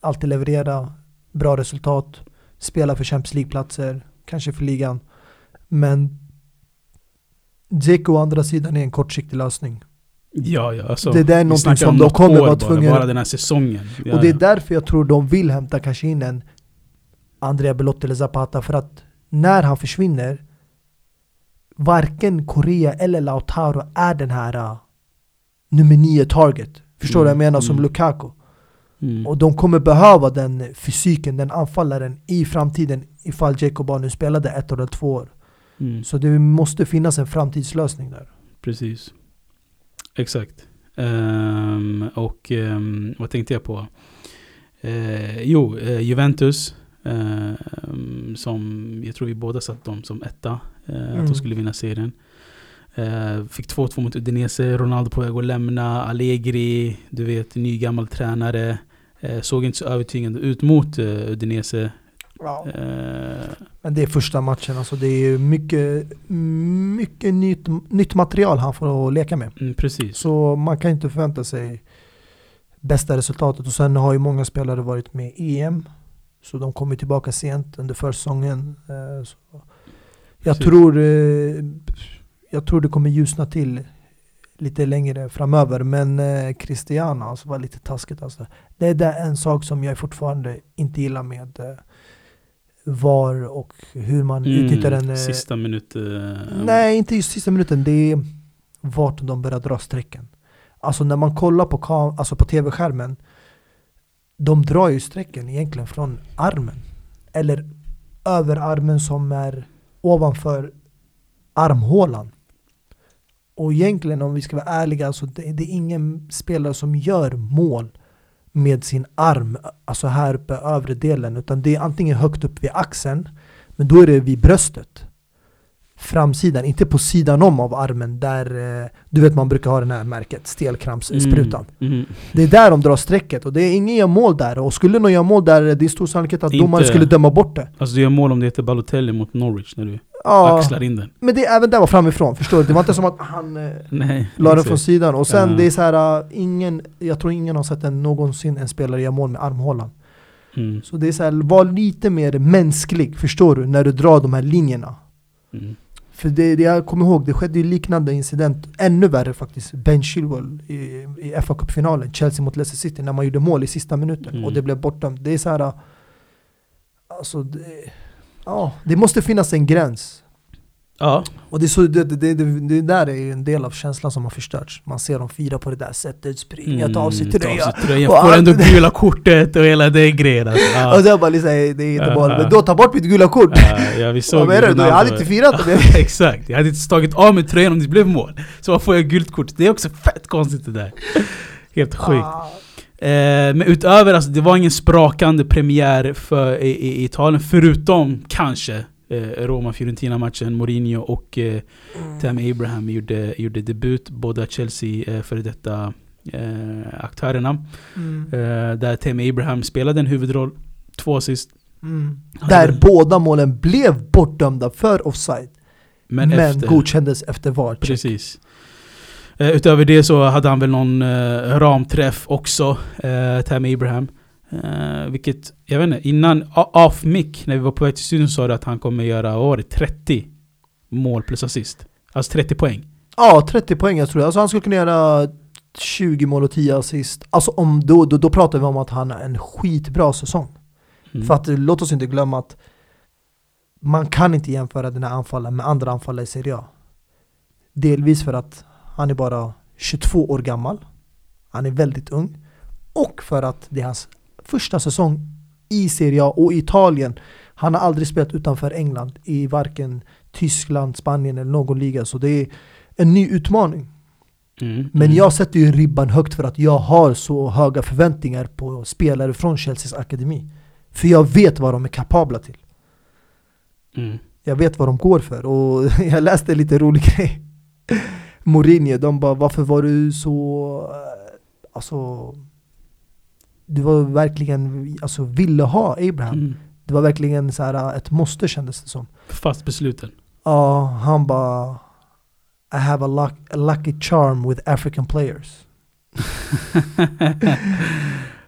alltid leverera bra resultat, spela för Champions League-platser, kanske för ligan. Men Dzeko å andra sidan är en kortsiktig lösning. Ja ja alltså Det där är någonting som om de kommer vara bara, tvungna- Bara den här säsongen Ja, Och det är därför jag tror de vill hämta kanske in en Andrea Belotti eller Zapata för att när han försvinner varken Korea eller Lautaro är den här uh, nummer nio target. Förstår du vad jag Mm, menar? Som mm. Lukaku. Mm. Och de kommer behöva den fysiken, den anfallaren i framtiden ifall Jacob bara nu spelade ett eller två år. Mm. Så det måste finnas en framtidslösning där. Precis. Exakt. Ehm, och ehm, vad tänkte jag på? Eh, jo, eh, Juventus. ehm, som jag tror vi båda satt dem som etta. eh, Att Mm. de skulle vinna serien. Fick 2-2 mot Udinese. Ronaldo på väg att lämna. Allegri, du vet, ny gammal tränare. Såg inte så övertygande ut mot uh, Udinese. Eh, Men det är första matchen, alltså det är mycket, mycket nytt, nytt material han får att leka med. mm, precis. Så man kan inte förvänta sig bästa resultatet. Och sen har ju många spelare varit med i EM. Så de kommer tillbaka sent under försäsongen. Eh, så Jag Precis. tror, eh, jag tror det kommer ljusna till lite längre framöver. Men eh, Cristiano alltså, var lite taskigt. Alltså. Det är där en sak som jag fortfarande inte gillar med eh, VAR och hur man utnyttjar den. eh, Sista minut. eh, Nej, inte just sista minuten. Det är vart de börjar dra strecken. Alltså när man kollar på, kam- alltså på tv-skärmen, de drar ju strecken egentligen från armen. Eller över armen som är ovanför armhålan. Och egentligen om vi ska vara ärliga, alltså det, det är ingen spelare som gör mål med sin arm, alltså här uppe övre delen, utan det är antingen högt upp vid axeln, men då är det vid bröstet framsidan, inte på sidan om av armen där eh, du vet man brukar ha den här märket, stelkrampssprutan. Mm, mm. Det är där de drar strecket och det är ingen gör mål där och skulle någon göra mål där, det är stor sannolikhet att Inte- domaren skulle döma bort det. Alltså du gör mål om det heter Balotelli mot Norwich när du Ja, axlar in den. men det är även där var framifrån, förstår du? Det var inte som att han eh, Nej. la den från sidan och sen Ja. det är så här, uh, ingen, jag tror ingen har sett en, någonsin en spelare göra mål med armhålan. Mm. Så det är så här, var lite mer mänsklig, förstår du? När du drar de här linjerna. Mm. För det, det jag kommer ihåg, det skedde ju liknande incident, ännu värre faktiskt, Ben Chilwell i, i fa Cup-finalen, Chelsea mot Leicester City, när man gjorde mål i sista minuten Mm. och det blev bortdömt. Det är så här, alltså det, ja, det måste finnas en gräns. Ja, Och det, är så, det, det, det, det där är ju en del av känslan som har förstörts. Man ser dem fira på det där sättet, springa, Mm, tröja. Ta av sig tröjan, Och får ändå gula kortet och hela den grejen alltså. ja. Och så bara liksom, det är inte ja. men då ta bort mitt gula kort! Ja, ja, vi såg Vad menar du? Jag hade inte firat det. Exakt, jag hade inte tagit av mig tröjan om det blev mål. Så vad får jag gult kort? Det är också fett konstigt det där. Helt sjukt. Ah. Eh, men utöver, alltså, det var ingen sprakande premiär för, i, i Italien, förutom kanske Roma-Fiorentina-matchen, Mourinho och eh, Tammy Abraham gjorde, gjorde debut, båda Chelsea eh, före detta eh, aktörerna. Mm. Eh, där Tammy Abraham spelade en huvudroll, två assist. Mm. Där hade- båda målen blev bortdömda för offside. Men, Men, efter, godkändes efter VAR. check. Precis. Eh, utöver det så hade han väl någon eh, ramträff också, eh, Tammy Abraham. Eh, vilket, jag vet inte, innan, off mic, när vi var på väg till studion sa du att han kommer göra, vad var det, 30 mål plus assist. Alltså 30 poäng. Ja, 30 poäng jag tror jag. Alltså han skulle kunna göra 20 mål och 10 assist. Alltså om då, då, då pratar vi om att han har en skitbra säsong. Mm. För att låt oss inte glömma att man kan inte jämföra den här anfallen med andra anfallare i Serie A. Delvis för att han är bara 22 år gammal. Han är väldigt ung. Och för att det är hans första säsong i Serie A och Italien. Han har aldrig spelat utanför England i varken Tyskland, Spanien eller någon liga. Så det är en ny utmaning. Mm. Men Mm. jag sätter ju ribban högt för att jag har så höga förväntningar på spelare från Chelseas akademi. För jag vet vad de är kapabla till. Mm. Jag vet vad de går för och jag läste en lite rolig grej. Mourinho, de bara varför var du så, eh, alltså du var verkligen, alltså ville ha Abraham. Mm. Det var verkligen så här eh, ett måste kändes det som. Fast besluten. Ja, han bara I have a, luck, a lucky charm with African players.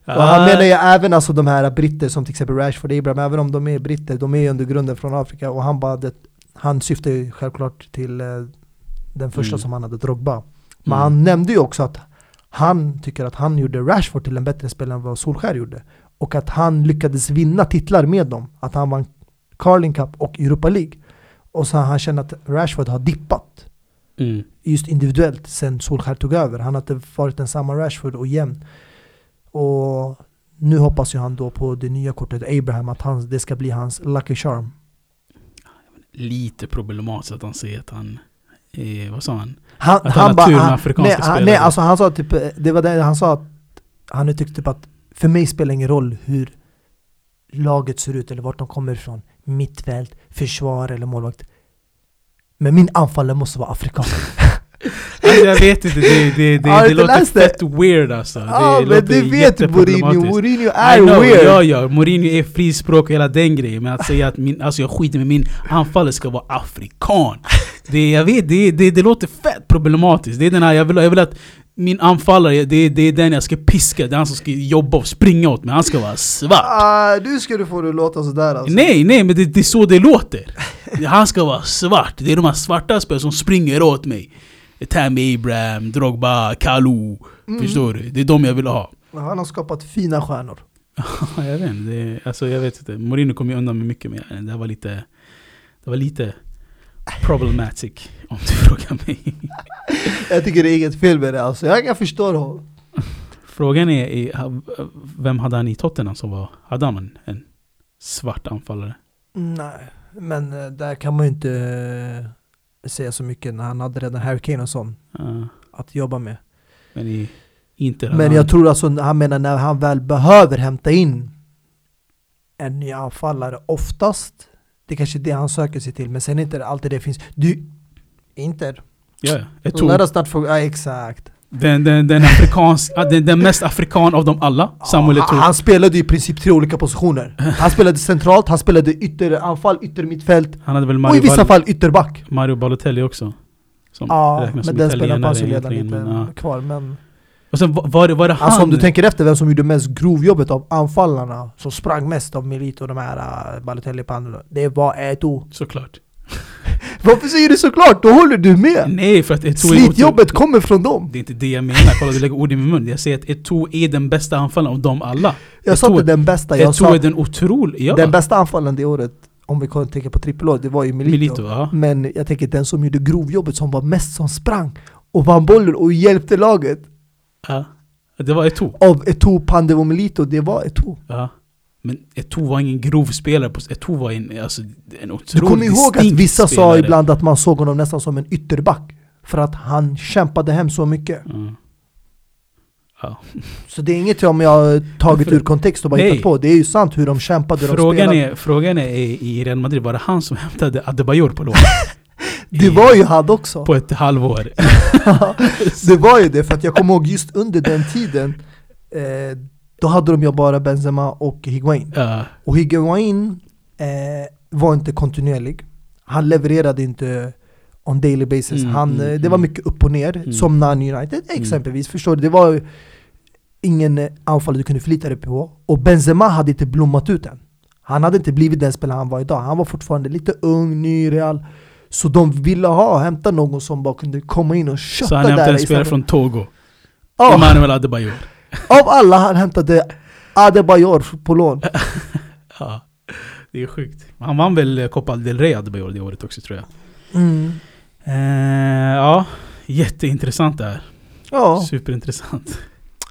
Och han menar ju även alltså de här britter som till exempel Rashford Abraham, även om de är britter, de är under grunden från Afrika och han bara, det, han syftar ju självklart till eh, den första Mm. som han hade, Drogba. Men Mm. han nämnde ju också att han tycker att han gjorde Rashford till en bättre spelare än vad Solskär gjorde. Och att han lyckades vinna titlar med dem. Att han vann Carling Cup och Europa League. Och så han känner att Rashford har dippat Mm. just individuellt sen Solskär tog över. Han har inte varit den samma Rashford och jämn. Och nu hoppas ju han då på det nya kortet Abraham att han, det ska bli hans lucky charm. Lite problematiskt att han säger att han är, vad sa han? Han, Att han har tur med afrikanska nej, han, spelare. nej, alltså han sa typ, det var det han sa att han tyckte typ att för mig spelar ingen roll hur laget ser ut eller vart de kommer ifrån. Mittfält, försvar eller målvakt. Men min anfallare måste vara afrikan. Alltså, jag vet inte, det, det, det, du det låter fett weird alltså. Ja det men du vet Mourinho. Mourinho är know, weird! ja ja, Mourinho är frispråk och hela den grejen Men att säga att min, alltså jag skiter med min anfallare ska vara afrikan. Det, Jag vet, det, det, det låter fett problematiskt. Det är den här, jag vill, jag vill att min anfallare, det, det är den jag ska piska. Det är han som ska jobba och springa åt mig, han ska vara svart. Ah, du ska du få det att låta sådär alltså. Nej, nej men det, det är så det låter. Han ska vara svart, det är de här svarta spelarna som springer åt mig Tammy Abraham, Drogba, Kalou Mm. Förstår du? Det är de jag vill ha Han har skapat fina stjärnor. Ja, jag vet. Det, alltså, jag vet inte. Mourinho kom ju undan med mycket mer. Det var lite... Det var lite problematic om du frågar mig. Jag tycker det är inget fel med det alltså. Jag kan förstå det. Frågan är, vem hade han i Tottenham som var... Hade han en, svart anfallare? Nej, men eh, där kan man ju inte säga så mycket när han hade redan Harry Kane och sånt Ja, att jobba med. men i hade Men han- jag tror alltså, han menar när han väl behöver hämta in en ny anfallare oftast, det är kanske är det han söker sig till, men sen är inte det alltid det finns. Du, Inter, Ja, tror let us not forget, ja, exakt. Den, den, den, afrikansk, ah, den, den mest afrikan av dem alla, Samuel Eto'o. han spelade i princip tre olika positioner. Han spelade centralt, han spelade ytteranfall, yttermittfält Han hade väl och i Mario, vissa Bal fall ytterback. Mario Balotelli också. Som Ja, men som den spelaren fanns ju redan lite men, ja. kvar. Men Och sen var var det, var det han... alltså om du tänker efter vem som gjorde mest grovjobbet av anfallarna, som sprang mest av Milito och de här uh, Balotelli Pandolo, det var Eto'o. Såklart. Varför säger du såklart? Då håller du med! Nej, för att Eto'o Slitjobbet kommer från dem! Det är inte det jag menar, kolla du lägger ord i min mun. Jag säger att Eto'o är den bästa anfallaren av dem alla. Jag sa inte den bästa, jag Eto'o sa är den otroliga... Ja, den bästa anfallaren det året, om vi tänker på trippelår, det var ju Milito. Milito, ja. Men jag tänker den som gjorde grovjobbet, som var mest som sprang och vann bollen och hjälpte laget ja. Det var Eto'o. av Eto'o, Pandev och Milito, det var Eto'o. Ja. Men Eto'o var ingen grov spelare, Eto'o var en, alltså, en otroligt Du kommer ihåg att vissa sa spelare. ibland att man såg honom nästan som en ytterback För att han kämpade hem så mycket Ja. Ja. Så det är inget om jag har tagit För- ur kontext och bara Nej. hittat på Det är ju sant hur de kämpade, hur de Frågan, spelade är, frågan är i Real Madrid, var det han som hämtade Adebayor på lån? Det var ju han också På ett halvår. Det var ju det, för att jag kommer ihåg just under den tiden eh, då hade de ju bara Benzema och Higuain. Ja. Och Higuain eh, var inte kontinuerlig. Han levererade inte on daily basis. Mm, han, mm, eh, det var mm. mycket upp och ner, Mm. som Nan United exempelvis. Förstår du? Det var ingen eh, anfall du kunde förlita dig på. Och Benzema hade inte blommat ut än. Han hade inte blivit den spelare han var idag. Han var fortfarande lite ung, ny i Real. Så de ville ha, hämta någon som bara kunde komma in och kötta Så han där. hämtade en spelare från Togo. Ja, Emmanuel Adebayor. Av alla han hämtade Adebayor på lån. Ja. Det är sjukt. Han vann väl Copa del Rey Adebayor det året också tror jag. Mm. Eh, ja, jätteintressant det här. Ja, Superintressant.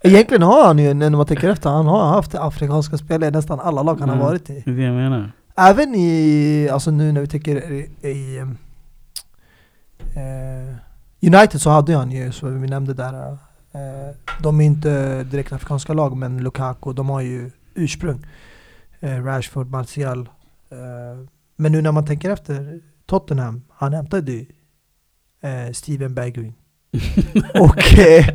egentligen har han ju, när man tänker efter, han har haft afrikanska spelare i nästan alla lag han har Mm. varit i. Det är det jag menar. Även i, alltså nu när vi tänker i, i eh, United så hade han ju, som vi nämnde där, de är inte direkt afrikanska lag men Lukaku, de har ju ursprung. Eh, Rashford, Martial. Eh, men nu när man tänker efter, Tottenham, han hämtade ju eh, Steven Bergwijn. Och eh,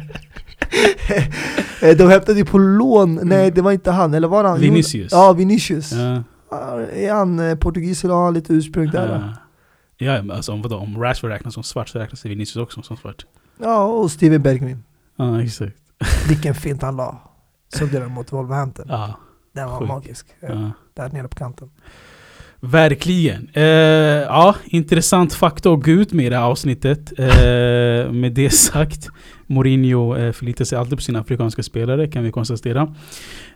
eh, de hämtade ju på lån, nej det var inte han, eller var han? Vinicius. Ja, Vinicius. Ja. Är han eh, portugis eller har han lite ursprung där? Ja, ja alltså om, vadå, om Rashford räknas som svart så räknas Vinicius också som svart. Ja, och Steven Bergwijn. Ja, exakt. Vilken fint han la. Såg du den mot Wolverhampton? Ja, Den var sjukt. magisk. Ja. Där nere på kanten. Verkligen. Eh, ja, intressant fakta att gå ut med i det här avsnittet. Eh, med det sagt, Mourinho eh, förlitar sig alltid på sina afrikanska spelare kan vi konstatera.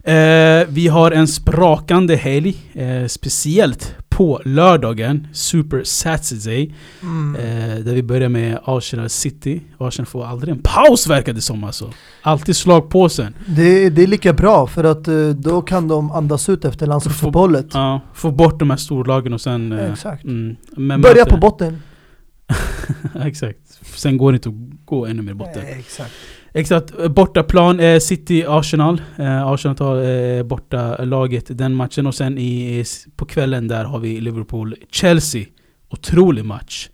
Eh, vi har en sprakande helg, eh, speciellt på lördagen, Super Saturday. Mm. Eh, där vi börjar med Arsenal City. Arsenal får aldrig en paus verkar det som alltså. Alltid slagpåsen. Det, det är lika bra för att eh, då kan de andas ut efter landslagsuppehållet. Ja, få bort de här storlagen och sen... eh, Exakt. mm, Börja på botten. Exakt. Sen går det inte att gå ännu mer botten. Exakt. Exakt. Bortaplan, eh, City-Arsenal. Eh, Arsenal tar eh, borta laget den matchen och sen i, på kvällen där har vi Liverpool-Chelsea. Otrolig match.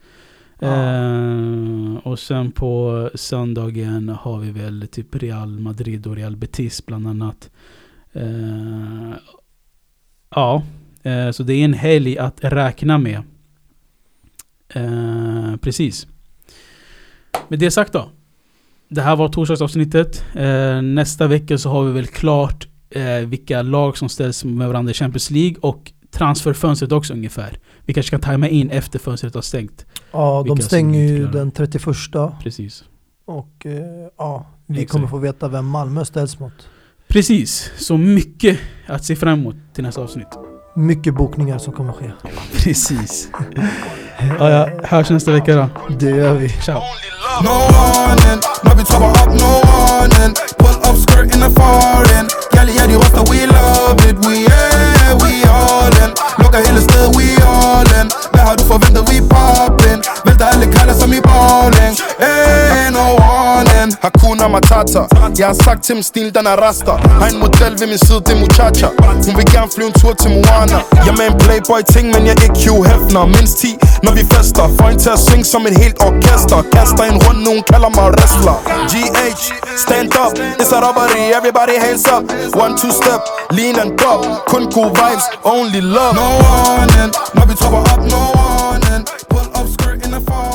Eh, och sen på söndagen har vi väl typ Real Madrid och Real Betis bland annat. Eh, ja, eh, så det är en helg att räkna med. Precis. Med det sagt då. Det här var torsdagsavsnittet. Eh, nästa vecka så har vi väl klart eh, vilka lag som ställs med varandra i Champions League och transferfönstret också ungefär. Vi kanske kan tajma in efter fönstret har stängt. Ja, de stänger ju den 31 Precis. och eh, ja, vi Exakt. kommer få veta vem Malmö ställs mot. Precis. Så mycket att se fram emot till nästa avsnitt. Mycket bokningar som kommer ske. Precis. Ja, ja. Hörs nästa vecka då. Det gör vi. Ciao. No warning, no be trouble up, no warning. Pull up skirt in the foreign. Gally, yeah, the roster, we love it. We, yeah, we all in. Locka hela stället, we all in. Vad har du förväntat, vi poppin'. Välta eller kalla som i bowling. Eh, no warning. Hakuna Matata. Jag har sagt till min stil, den är rasta. Har en modell vid min sida, det är muchacha. Hon vill gärna fly en tur till Moana. Jag med en playboy-ting, men jag är Hugh Hefner. Minst 10 när vi festar. Får inte att swing som en helt orkester. Kasta en rund, hon kallar mig wrestler. GH, stand up. It's a robbery, everybody hands up. One, two step, lean and drop. Kun cool vibes, only love. No warning, be trouble up, no warning. Pull up skirt in the fall.